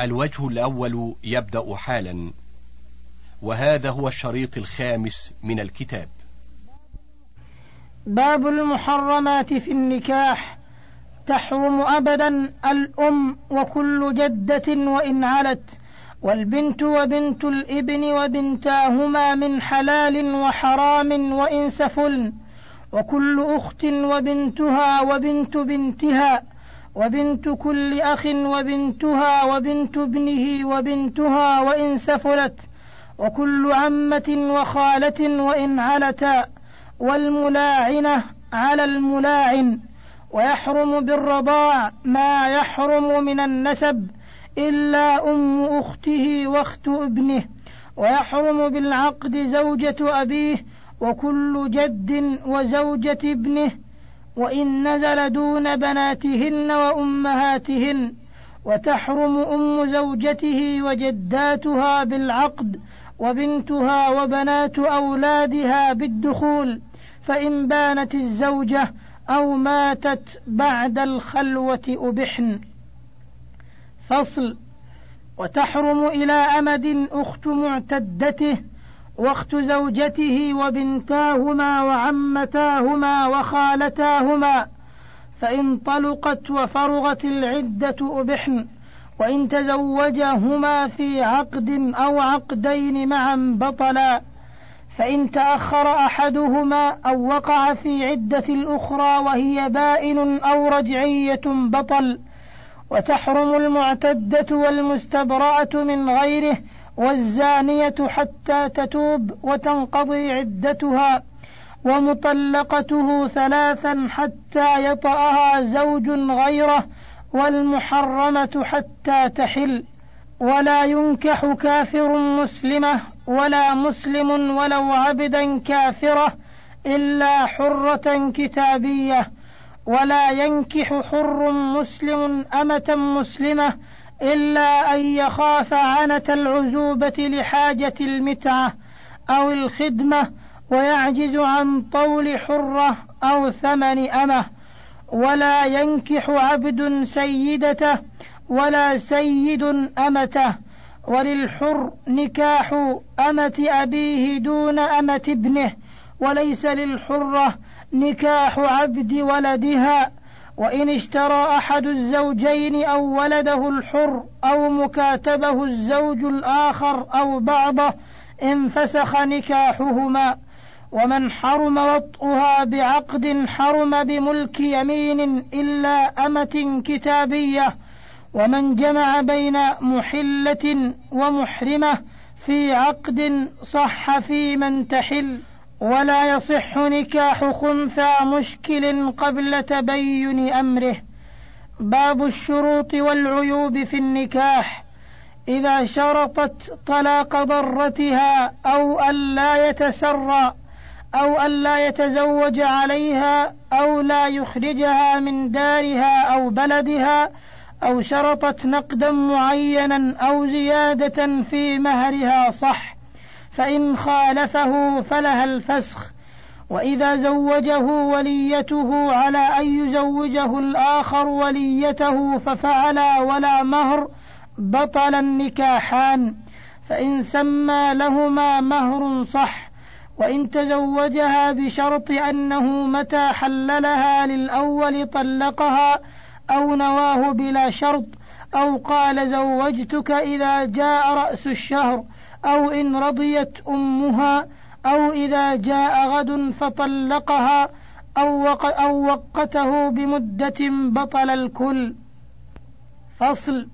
الوجه الأول يبدأ حالا وهذا هو الشريط الخامس من الكتاب. باب المحرمات في النكاح. تحرم أبدا الأم وكل جدة وإن علت والبنت وبنت الإبن وبنتاهما من حلال وحرام وإن سفلن وكل أخت وبنتها وبنت بنتها وبنت كل أخ وبنتها وبنت ابنه وبنتها وإن سفلت وكل عمة وخالة وإن علتا والملاعنة على الملاعن ويحرم بالرضاع ما يحرم من النسب إلا أم أخته وأخت ابنه ويحرم بالعقد زوجة أبيه وكل جد وزوجة ابنه وإن نزل دون بناتهن وأمهاتهن وتحرم أم زوجته وجداتها بالعقد وبنتها وبنات أولادها بالدخول فإن بانت الزوجة أو ماتت بعد الخلوة أبحن. فصل وتحرم إلى أمد أخت معتدته واخت زوجته وبنتاهما وعمتاهما وخالتاهما فإن طلقت وفرغت العدة أبحن وإن تزوجهما في عقد أو عقدين معا بطلا فإن تأخر أحدهما أو وقع في عدة الأخرى وهي بائن أو رجعية بطل وتحرم المعتدة والمستبرأة من غيره والزانية حتى تتوب وتنقضي عدتها ومطلقته ثلاثا حتى يطأها زوج غيره والمحرمة حتى تحل. ولا ينكح كافر مسلمة ولا مسلم ولو عبدا كافرة إلا حرة كتابية. ولا ينكح حر مسلم أمة مسلمة إلا أن يخاف عنة العزوبة لحاجة المتعة أو الخدمة ويعجز عن طول حرة أو ثمن أمة. ولا ينكح عبد سيدته ولا سيد أمته. وللحر نكاح أمة أبيه دون أمة ابنه. وليس للحرة نكاح عبد ولدها وإن اشترى أحد الزوجين أو ولده الحر أو مكاتبه الزوج الآخر أو بعضه انفسخ نكاحهما. ومن حرم وطئها بعقد حرم بملك يمين إلا أمة كتابية. ومن جمع بين محلة ومحرمة في عقد صح في من تحل. ولا يصح نكاح خنثى مشكل قبل تبين أمره. باب الشروط والعيوب في النكاح. إذا شرطت طلاق ضرتها أو الا يتسرى أو الا يتزوج عليها أو لا يخرجها من دارها أو بلدها أو شرطت نقدا معينا أو زيادة في مهرها صح. فإن خالفه فلها الفسخ وإذا زوجه وليته على أن يزوجه الآخر وليته ففعلا ولا مهر بطل النكاحان. فإن سمى لهما مهر صح وإن تزوجها بشرط أنه متى حللها للأول طلقها أو نواه بلا شرط أو قال زوجتك إذا جاء رأس الشهر. أو إن رضيت أمها أو إذا جاء غد فطلقها أو, وق أو وقته بمدة بطل الكل. فصل.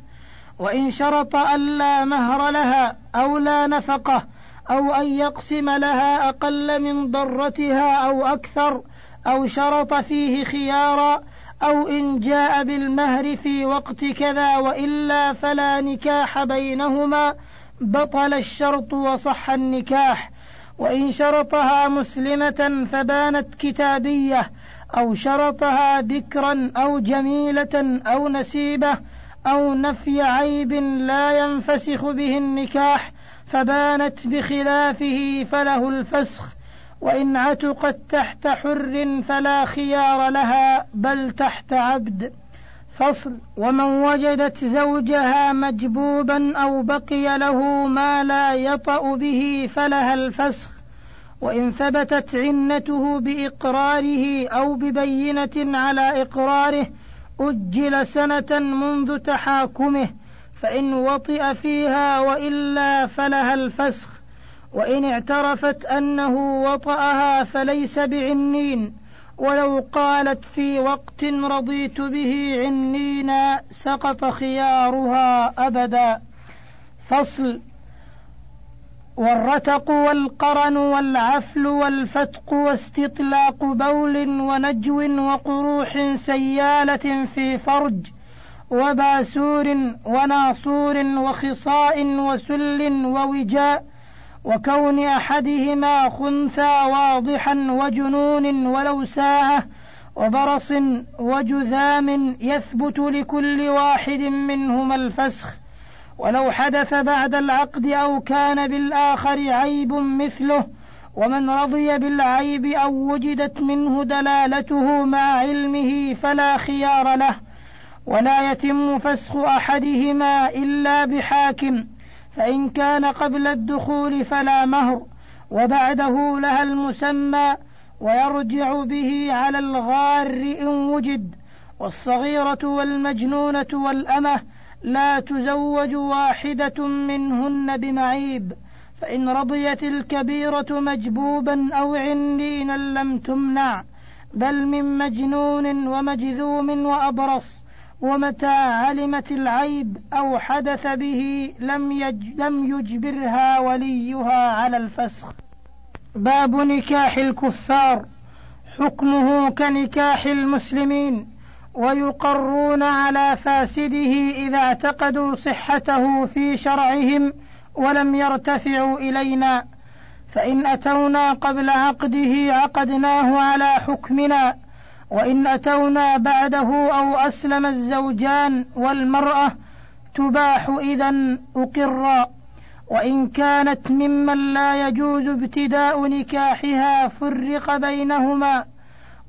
وإن شرط ألا مهر لها أو لا نفقة أو أن يقسم لها أقل من ضرتها أو أكثر أو شرط فيه خيارا أو إن جاء بالمهر في وقت كذا وإلا فلا نكاح بينهما بطل الشرط وصح النكاح وإن شرطها مسلمة فبانت كتابية أو شرطها بكرا أو جميلة أو نسيبة أو نفي عيب لا ينفسخ به النكاح فبانت بخلافه فله الفسخ وإن عتقت تحت حر فلا خيار لها بل تحت عبد. فصل. ومن وجدت زوجها مجبوبا أو بقي له ما لا يطأ به فلها الفسخ. وإن ثبتت عنته بإقراره أو ببينة على إقراره أجل سنة منذ تحاكمه فإن وطئ فيها وإلا فلها الفسخ. وإن اعترفت أنه وطأها فليس بعنين. ولو قالت في وقت رضيت به عنينا سقط خيارها أبدا. فصل. والرتق والقرن والعفل والفتق واستطلاق بول ونجو وقروح سيالة في فرج وباسور وناصور وخصاء وسل ووجاء وكون أحدهما خنثى واضحا وجنون ولو ساعه وبرص وجذام يثبت لكل واحد منهما الفسخ. ولو حدث بعد العقد أو كان بالآخر عيب مثله ومن رضي بالعيب أو وجدت منه دلالته مع علمه فلا خيار له. ولا يتم فسخ أحدهما إلا بحاكم فإن كان قبل الدخول فلا مهر وبعده لها المسمى ويرجع به على الغار إن وجد والصغيرة والمجنونة والأمة لا تزوج واحدة منهن بمعيب فإن رضيت الكبيرة مجبوبا أو عنينا لم تمنع بل من مجنون ومجذوم وأبرص. ومتى علمت العيب أو حدث به لم, يج لم يجبرها وليها على الفسخ. باب نكاح الكفار. حكمه كنكاح المسلمين. ويقرون على فاسده إذا اعتقدوا صحته في شرعهم ولم يرتفعوا إلينا. فإن أتونا قبل عقده عقدناه على حكمنا. وإن أتونا بعده أو أسلم الزوجان والمرأة تباح إذا أقرا وإن كانت ممن لا يجوز ابتداء نكاحها فرق بينهما.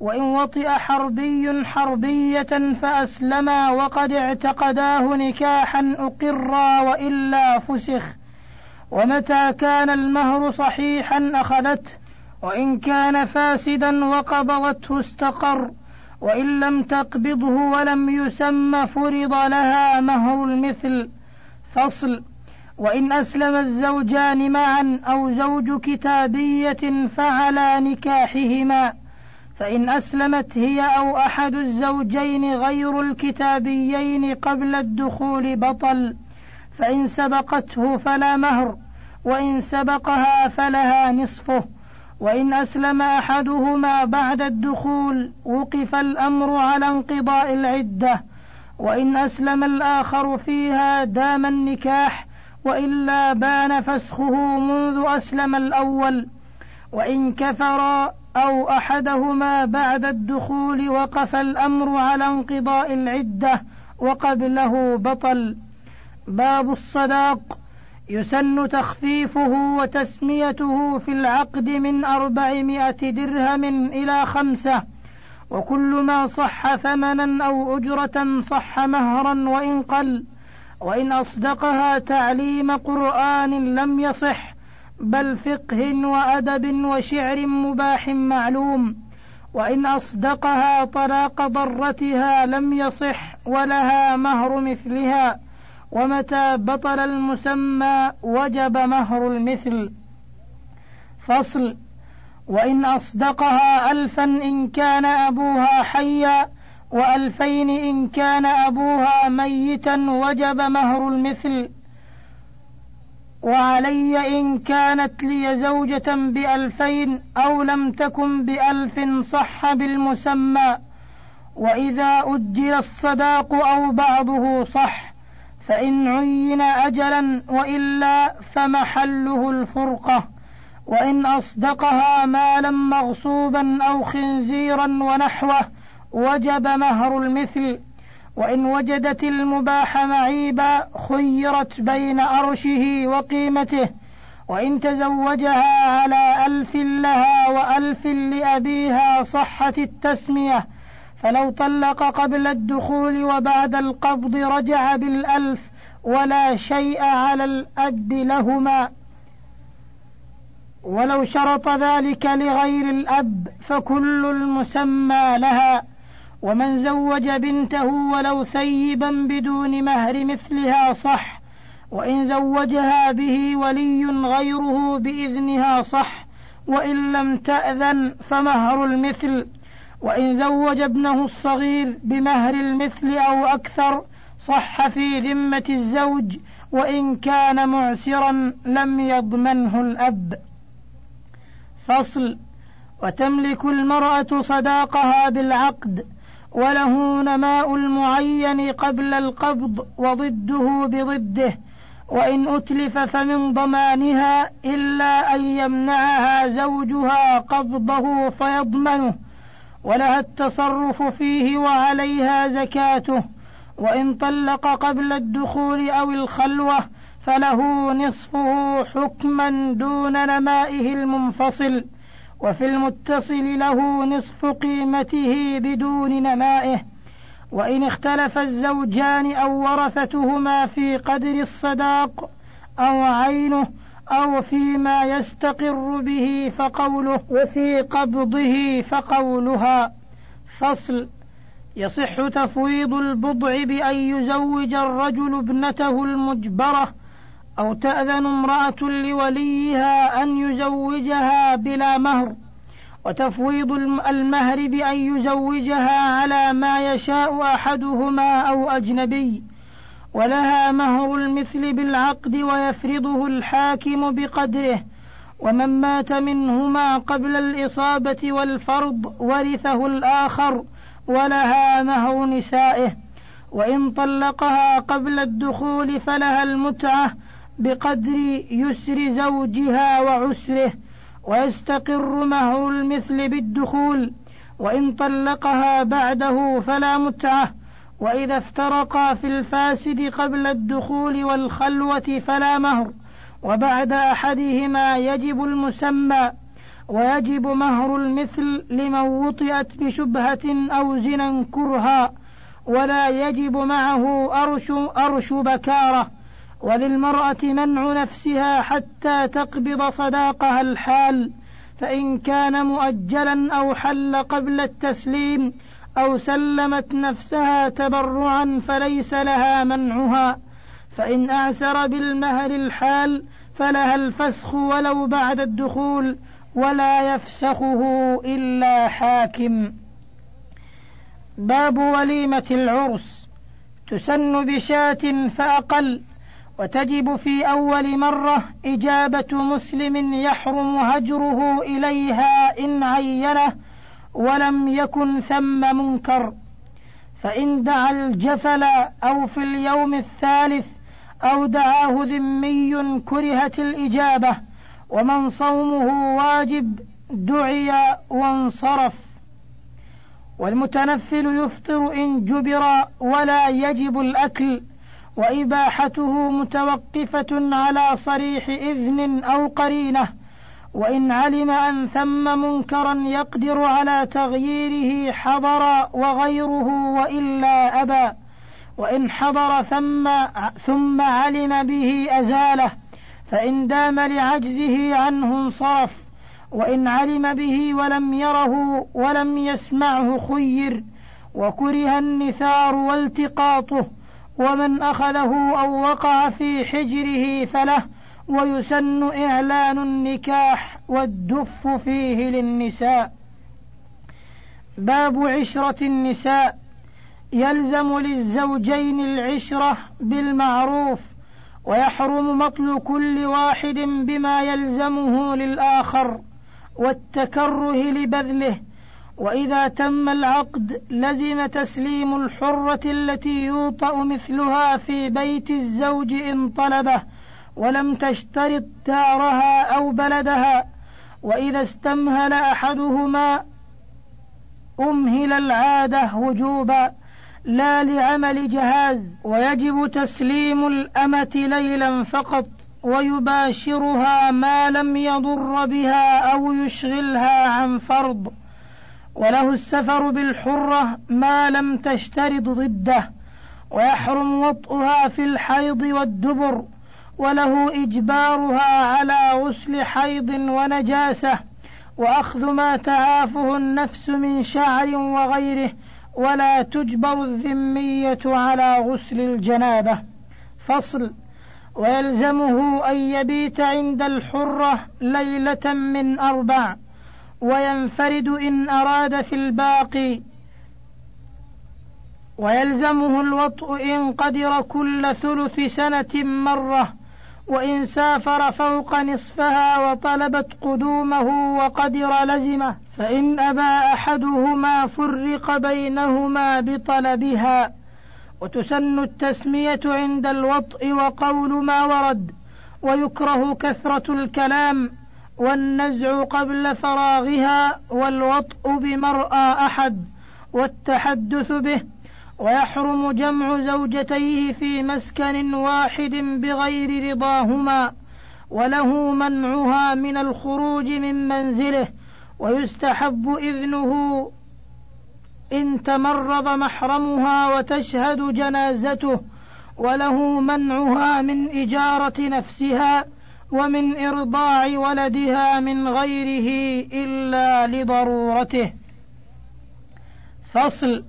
وإن وطئ حربي حربية فأسلما وقد اعتقداه نكاحا أقرا وإلا فسخ. ومتى كان المهر صحيحا أخذته وإن كان فاسدا وقبضته استقر وإن لم تقبضه ولم يسم فرض لها مهر المثل. فصل وإن أسلم الزوجان معا أو زوج كتابية فعلى نكاحهما فإن أسلمت هي أو أحد الزوجين غير الكتابيين قبل الدخول بطل. فإن سبقته فلا مهر وإن سبقها فلها نصفه. وإن أسلم أحدهما بعد الدخول وقف الأمر على انقضاء العدة وإن أسلم الآخر فيها دام النكاح وإلا بان فسخه منذ أسلم الأول. وإن كفرا أو أحدهما بعد الدخول وقف الأمر على انقضاء العدة وقبله بطل. باب الصداق. يسن تخفيفه وتسميته في العقد من أربعمائة درهم إلى خمسة وكل ما صح ثمنا أو أجرة صح مهرا وإن قل وإن أصدقها تعليم قرآن لم يصح بل فقه وأدب وشعر مباح معلوم وإن أصدقها طلاق ضرتها لم يصح ولها مهر مثلها. ومتى بطل المسمى وجب مهر المثل. فصل. وإن أصدقها ألفا إن كان أبوها حيا وألفين إن كان أبوها ميتا وجب مهر المثل. وعلي إن كانت لي زوجة بألفين أو لم تكن بألف صح بالمسمى. وإذا أجل الصداق أو بعضه صح. فإن عين أجلا وإلا فمحله الفرقة وإن أصدقها مالا مغصوبا أو خنزيرا ونحوه وجب مهر المثل وإن وجدت المباح معيبا خيرت بين أرشه وقيمته وإن تزوجها على ألف لها وألف لأبيها صحت التسمية فلو طلق قبل الدخول وبعد القبض رجع بالألف ولا شيء على الأب لهما. ولو شرط ذلك لغير الأب فكل المسمى لها. ومن زوج بنته ولو ثيبا بدون مهر مثلها صح. وإن زوجها به ولي غيره بإذنها صح. وإن لم تأذن فمهر المثل. وإن زوج ابنه الصغير بمهر المثل أو أكثر صح في ذمة الزوج وإن كان معسرا لم يضمنه الأب. فصل وتملك المرأة صداقها بالعقد وله نماء المعين قبل القبض وضده بضده. وإن أتلف فمن ضمانها إلا أن يمنعها زوجها قبضه فيضمنه. ولها التصرف فيه وعليها زكاته وإن طلق قبل الدخول أو الخلوة فله نصفه حكما دون نمائه المنفصل وفي المتصل له نصف قيمته بدون نمائه وإن اختلف الزوجان أو ورثتهما في قدر الصداق أو عينه أو فيما يستقر به فقوله وفي قبضه فقولها. فصل. يصح تفويض البضع بأن يزوج الرجل ابنته المجبرة أو تأذن امرأة لوليها أن يزوجها بلا مهر. وتفويض المهر بأن يزوجها على ما يشاء أحدهما أو أجنبي. ولها مهر المثل بالعقد ويفرضه الحاكم بقدره ومن مات منهما قبل الإصابة والفرض ورثه الآخر ولها مهر نسائه. وإن طلقها قبل الدخول فلها المتعة بقدر يسر زوجها وعسره ويستقر مهر المثل بالدخول. وإن طلقها بعده فلا متعة وإذا افترقا في الفاسد قبل الدخول والخلوة فلا مهر وبعد أحدهما يجب المسمى ويجب مهر المثل لمن وطئت بشبهة أو زنا كرها ولا يجب معه أرش أرش بكارة وللمرأة منع نفسها حتى تقبض صداقها الحال فإن كان مؤجلا أو حل قبل التسليم أو سلمت نفسها تبرعا فليس لها منعها فإن أعسر بالمهر الحال فلها الفسخ ولو بعد الدخول ولا يفسخه إلا حاكم. باب وليمة العرس. تسن بشاة فأقل وتجب في أول مرة إجابة مسلم يحرم هجره إليها إن عينه ولم يكن ثم منكر. فإن دعا الجفل أو في اليوم الثالث أو دعاه ذمي كرهت الإجابة ومن صومه واجب دعي وانصرف. والمتنفل يفطر إن جبر ولا يجب الأكل وإباحته متوقفة على صريح إذن أو قرينة. وإن علم أن ثم منكرا يقدر على تغييره حضر وغيره وإلا أبى. وإن حضر ثم ثم علم به أزاله فإن دام لعجزه عنه انصرف. وإن علم به ولم يره ولم يسمعه خير. وكره النثار والتقاطه ومن أخذه أو وقع في حجره فله. ويسن إعلان النكاح والدف فيه للنساء. باب عشرة النساء. يلزم للزوجين العشرة بالمعروف ويحرم مطل كل واحد بما يلزمه للآخر والتكره لبذله. وإذا تم العقد لزم تسليم الحرة التي يوطأ مثلها في بيت الزوج إن طلبه ولم تشترط دارها أو بلدها وإذا استمهل أحدهما أمهل العادة وجوبا لا لعمل جهاز ويجب تسليم الأمة ليلا فقط ويباشرها ما لم يضر بها أو يشغلها عن فرض. وله السفر بالحرة ما لم تشترط ضده ويحرم وطئها في الحيض والدبر. وله إجبارها على غسل حيض ونجاسة وأخذ ما تعافه النفس من شعر وغيره ولا تجبر الذمية على غسل الجنابة. فصل ويلزمه أن يبيت عند الحرة ليلة من أربع وينفرد إن أراد في الباقي. ويلزمه الوطء إن قدر كل ثلث سنة مرة. وإن سافر فوق نصفها وطلبت قدومه وقدر لزمه فإن أبى أحدهما فرق بينهما بطلبها. وتسن التسمية عند الوطء وقول ما ورد ويكره كثرة الكلام والنزع قبل فراغها والوطء بمرأى أحد والتحدث به ويحرم جمع زوجتيه في مسكن واحد بغير رضاهما وله منعها من الخروج من منزله ويستحب إذنه إن تمرض محرمها وتشهد جنازته وله منعها من إجارة نفسها ومن إرضاع ولدها من غيره إلا لضرورته. فصل.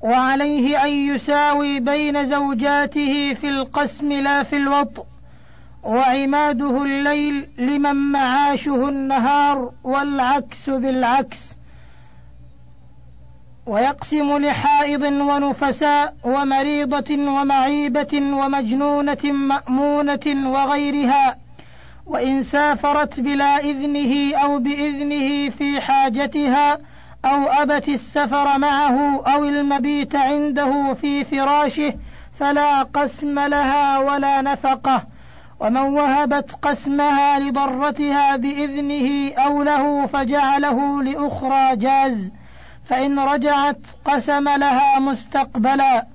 وعليه أن يساوي بين زوجاته في القسم لا في الوطء وعماده الليل لمن معاشه النهار والعكس بالعكس. ويقسم لحائض ونفساء ومريضة ومعيبة ومجنونة مأمونة وغيرها وإن سافرت بلا إذنه أو بإذنه في حاجتها أو أبت السفر معه أو المبيت عنده في فراشه فلا قسم لها ولا نفقة. ومن وهبت قسمها لضرتها بإذنه أو له فجعله لأخرى جاز. فإن رجعت قسم لها مستقبلا.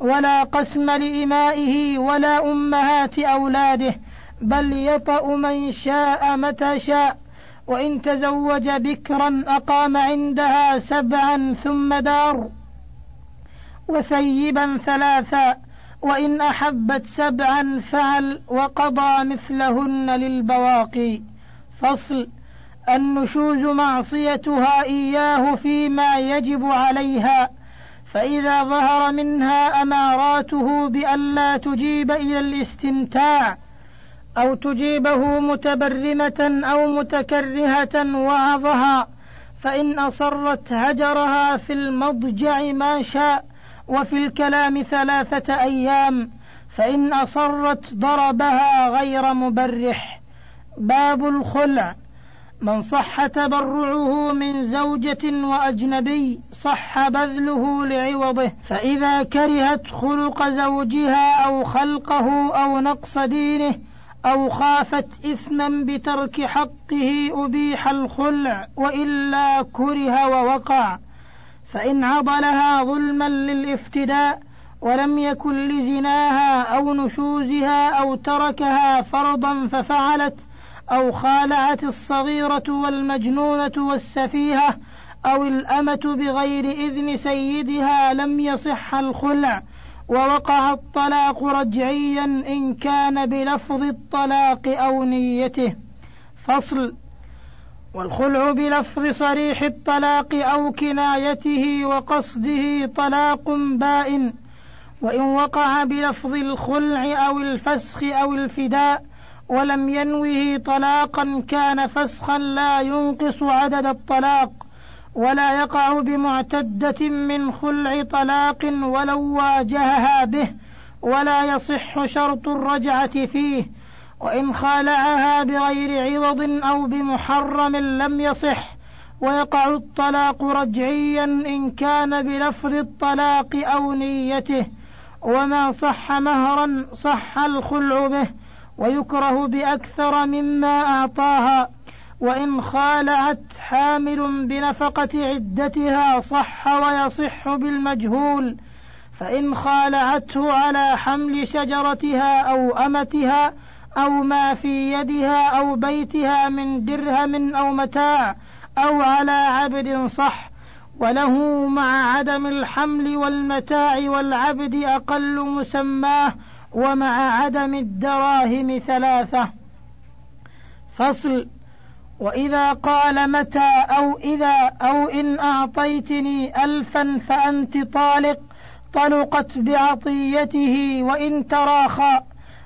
ولا قسم لإمائه ولا أمهات أولاده. بل يطأ من شاء متى شاء. وإن تزوج بكرا أقام عندها سبعا ثم دار وثيبا ثلاثا وإن أحبت سبعا فعل وقضى مثلهن للبواقي فصل النشوز معصيتها إياه فيما يجب عليها فإذا ظهر منها أماراته بألا تجيب إلى الاستمتاع أو تجيبه متبرمة أو متكرهة وعظها فإن أصرت هجرها في المضجع ما شاء وفي الكلام ثلاثة أيام فإن أصرت ضربها غير مبرح. باب الخلع. من صح تبرعه من زوجة وأجنبي صح بذله لعوضه. فإذا كرهت خلق زوجها أو خلقه أو نقص دينه أو خافت إثما بترك حقه أبيح الخلع وإلا كره ووقع فإن عضلها ظلما للافتداء ولم يكن لزناها أو نشوزها أو تركها فرضا ففعلت أو خالعت الصغيرة والمجنونة والسفيهة أو الأمة بغير إذن سيدها لم يصح الخلع ووقع الطلاق رجعيا إن كان بلفظ الطلاق أو نيته. فصل. والخلع بلفظ صريح الطلاق أو كنايته وقصده طلاق بائن وإن وقع بلفظ الخلع أو الفسخ أو الفداء ولم ينوه طلاقا كان فسخا لا ينقص عدد الطلاق. ولا يقع بمعتدة من خلع طلاق ولو واجهها به ولا يصح شرط الرجعة فيه وإن خالعها بغير عوض أو بمحرم لم يصح ويقع الطلاق رجعيا إن كان بلفظ الطلاق أو نيته وما صح مهرا صح الخلع به ويكره بأكثر مما أعطاها. وإن خالعت حامل بنفقة عدتها صح ويصح بالمجهول فإن خالعته على حمل شجرتها أو أمتها أو ما في يدها أو بيتها من درهم أو متاع أو على عبد صح وله مع عدم الحمل والمتاع والعبد أقل مسماه ومع عدم الدراهم ثلاثة. فصل وإذا قال متى أو إذا أو إن أعطيتني ألفا فأنت طالق طلقت بعطيته وإن تراخى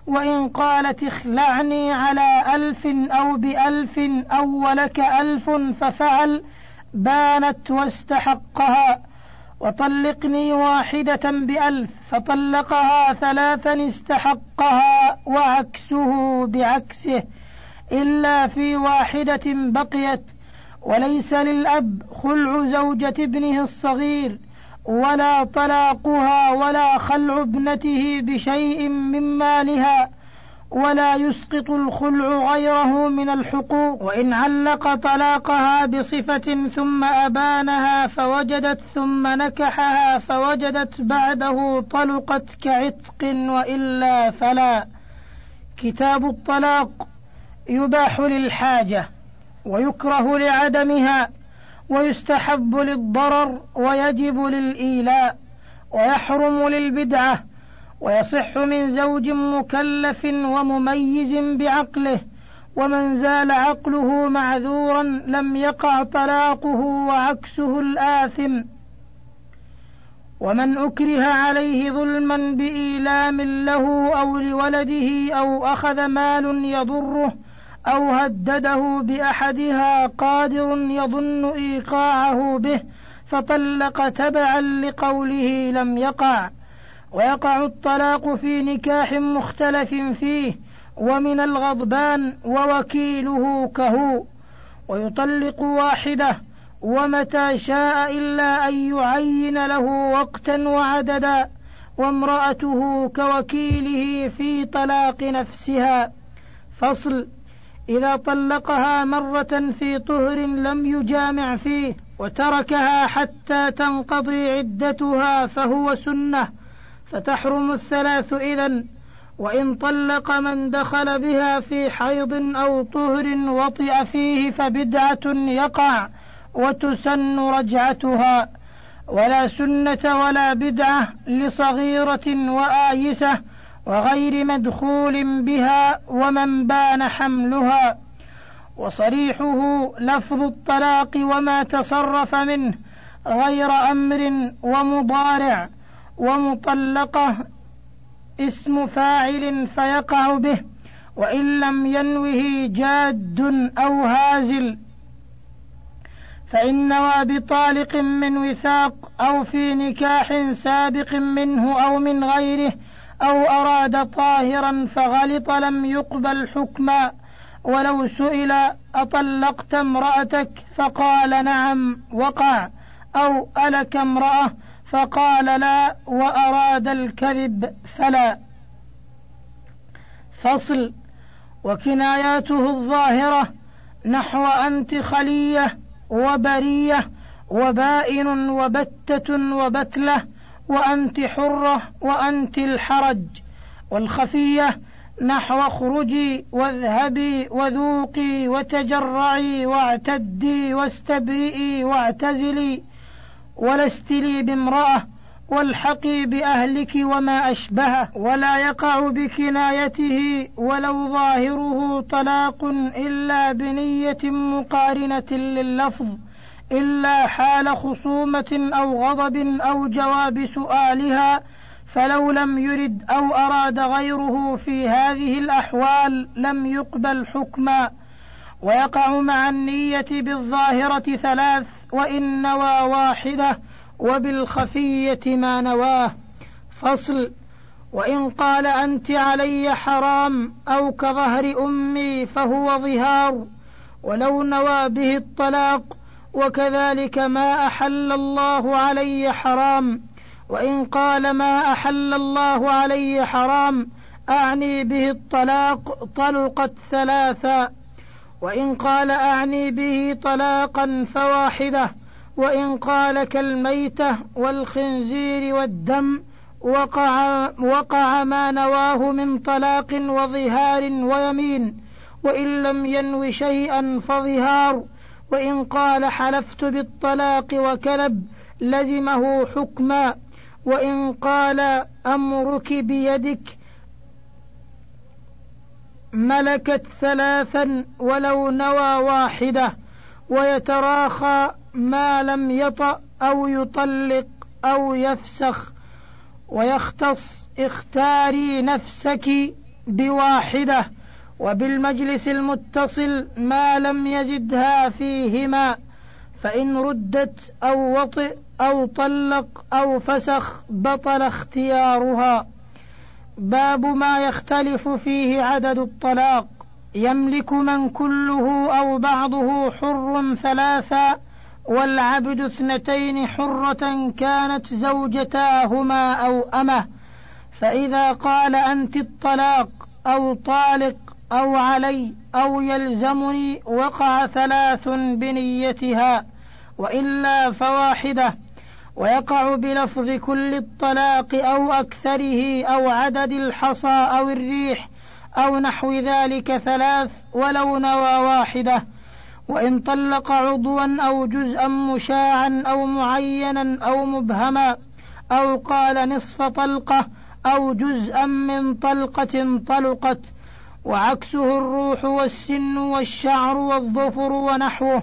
وإن قالت اخلعني على ألف أو بألف أو ولك ألف ففعل بانت واستحقها. وطلقني واحدة بألف فطلقها ثلاثا استحقها وعكسه بعكسه. إلا في واحدة بقيت وليس للأب خلع زوجة ابنه الصغير ولا طلاقها ولا خلع ابنته بشيء من مالها ولا يسقط الخلع غيره من الحقوق. وإن علق طلاقها بصفة ثم أبانها فوجدت ثم نكحها فوجدت بعده طلقت كعتق وإلا فلا. كتاب الطلاق يباح للحاجة ويكره لعدمها ويستحب للضرر ويجب للإيلاء ويحرم للبدعة ويصح من زوج مكلف ومميز بعقله ومن زال عقله معذورا لم يقع طلاقه وعكسه الآثم ومن أكره عليه ظلما بإيلام له أو لولده أو أخذ مال يضره أو هدده بأحدها قادر يظن إيقاعه به فطلق تبعا لقوله لم يقع. ويقع الطلاق في نكاح مختلف فيه ومن الغضبان ووكيله كهو. ويطلق واحدة ومتى شاء إلا أن يعين له وقتا وعددا وامرأته كوكيله في طلاق نفسها. فصل. إذا طلقها مرة في طهر لم يجامع فيه وتركها حتى تنقضي عدتها فهو سنة فتحرم الثلاث إذا وإن طلق من دخل بها في حيض أو طهر وطئ فيه فبدعة يقع وتسن رجعتها. ولا سنة ولا بدعة لصغيرة وآيسة وغير مدخول بها ومن بان حملها وصريحه لفظ الطلاق وما تصرف منه غير أمر ومضارع ومطلقة اسم فاعل فيقع به وإن لم ينوه جاد أو هازل فإن نوى بطالق من وثاق أو في نكاح سابق منه أو من غيره أو أراد طاهرا فغلط لم يقبل حكما. ولو سئل أطلقت امرأتك فقال نعم وقع. أو ألك امرأة فقال لا وأراد الكذب فلا. فصل. وكناياته الظاهرة نحو أنت خلية وبرية وبائن وبتة وبتلة وأنت حرة وأنت الحرج والخفية نحو اخرجي واذهبي وذوقي وتجرعي واعتدي واستبرئي واعتزلي ولست لي بامرأة والحقي بأهلك وما أشبهه ولا يقع بكنايته ولو ظاهره طلاق إلا بنية مقارنة لللفظ. إلا حال خصومة أو غضب أو جواب سؤالها فلو لم يرد أو أراد غيره في هذه الأحوال لم يقبل حكما ويقع مع النية بالظاهرة ثلاث وإن نوى واحدة وبالخفية ما نواه. فصل وإن قال أنت علي حرام أو كظهر أمي فهو ظهار ولو نوى به الطلاق وكذلك ما أحل الله علي حرام وإن قال ما أحل الله علي حرام أعني به الطلاق طلقت ثلاثا وإن قال أعني به طلاقا فواحدة وإن قال كالميتة والخنزير والدم وقع, وقع ما نواه من طلاق وظهار ويمين وإن لم ينو شيئا فظهار. وإن قال حلفت بالطلاق وكذب لزمه حكما. وإن قال أمرك بيدك ملكت ثلاثا ولو نوى واحدة. ويتراخى ما لم يطأ أو يطلق أو يفسخ. ويختص اختاري نفسك بواحدة. وبالمجلس المتصل ما لم يزدها فيهما فإن ردت أو وطئ أو طلق أو فسخ بطل اختيارها. باب ما يختلف فيه عدد الطلاق. يملك من كله أو بعضه حر ثلاثا والعبد اثنتين حرة كانت زوجتاهما أو أمه. فإذا قال أنت الطلاق أو طالق أو علي أو يلزمني وقع ثلاث بنيتها وإلا فواحدة ويقع بلفظ كل الطلاق أو أكثره أو عدد الحصى أو الريح أو نحو ذلك ثلاث ولو نوى واحدة وإن طلق عضوا أو جزءا مشاعا أو معينا أو مبهما أو قال نصف طلقة أو جزءا من طلقة طلقت وعكسه الروح والسن والشعر والظفر ونحوه.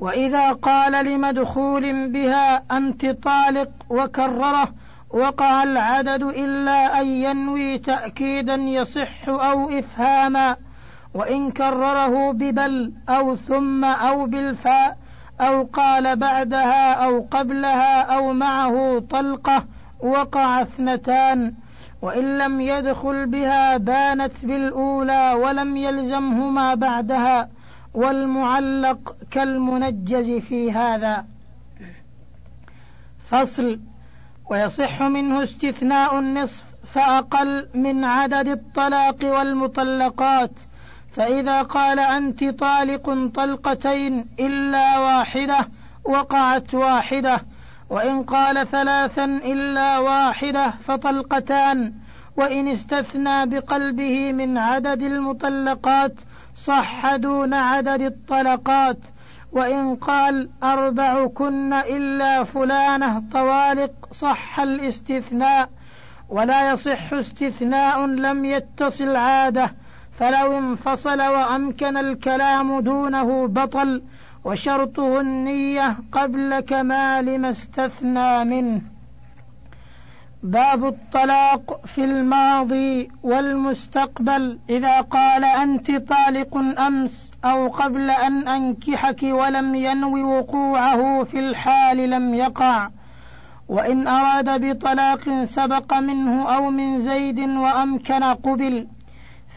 وإذا قال لمدخول بها أنت طالق وكرره وقع العدد إلا أن ينوي تأكيدا يصح أو إفهاما. وإن كرره ببل أو ثم أو بالفاء أو قال بعدها أو قبلها أو معه طلقة وقع اثنتان. وإن لم يدخل بها بانت بالأولى ولم يلزمه ما بعدها والمعلق كالمنجز في هذا. فصل ويصح منه استثناء النصف فأقل من عدد الطلاق والمطلقات. فإذا قال أنت طالق طلقتين إلا واحدة وقعت واحدة وإن قال ثلاثا إلا واحدة فطلقتان وإن استثنى بقلبه من عدد المطلقات صح دون عدد الطلقات وإن قال أربع كن إلا فلانة طوالق صح الاستثناء ولا يصح استثناء لم يتصل عادة فلو انفصل وأمكن الكلام دونه بطل وشرطه النية قبل كمال ما استثنى منه. باب الطلاق في الماضي والمستقبل. إذا قال أنت طالق أمس أو قبل أن أنكحك ولم ينو وقوعه في الحال لم يقع. وإن أراد بطلاق سبق منه أو من زيد وأمكن قبل.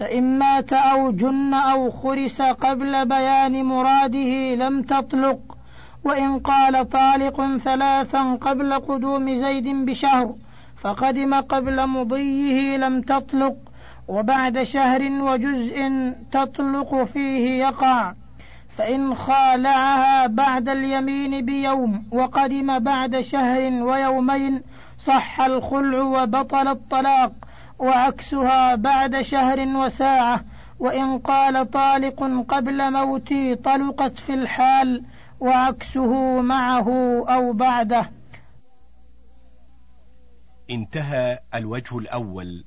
فإن مات أو جن أو خرس قبل بيان مراده لم تطلق وإن قال طالق ثلاثا قبل قدوم زيد بشهر فقدم قبل مضيه لم تطلق وبعد شهر وجزء تطلق فيه يقع. فإن خالعها بعد اليمين بيوم وقدم بعد شهر ويومين صح الخلع وبطل الطلاق. وعكسها بعد شهر وساعة وإن قال طالق قبل موتي طلقت في الحال وعكسه معه أو بعده. انتهى الوجه الأول.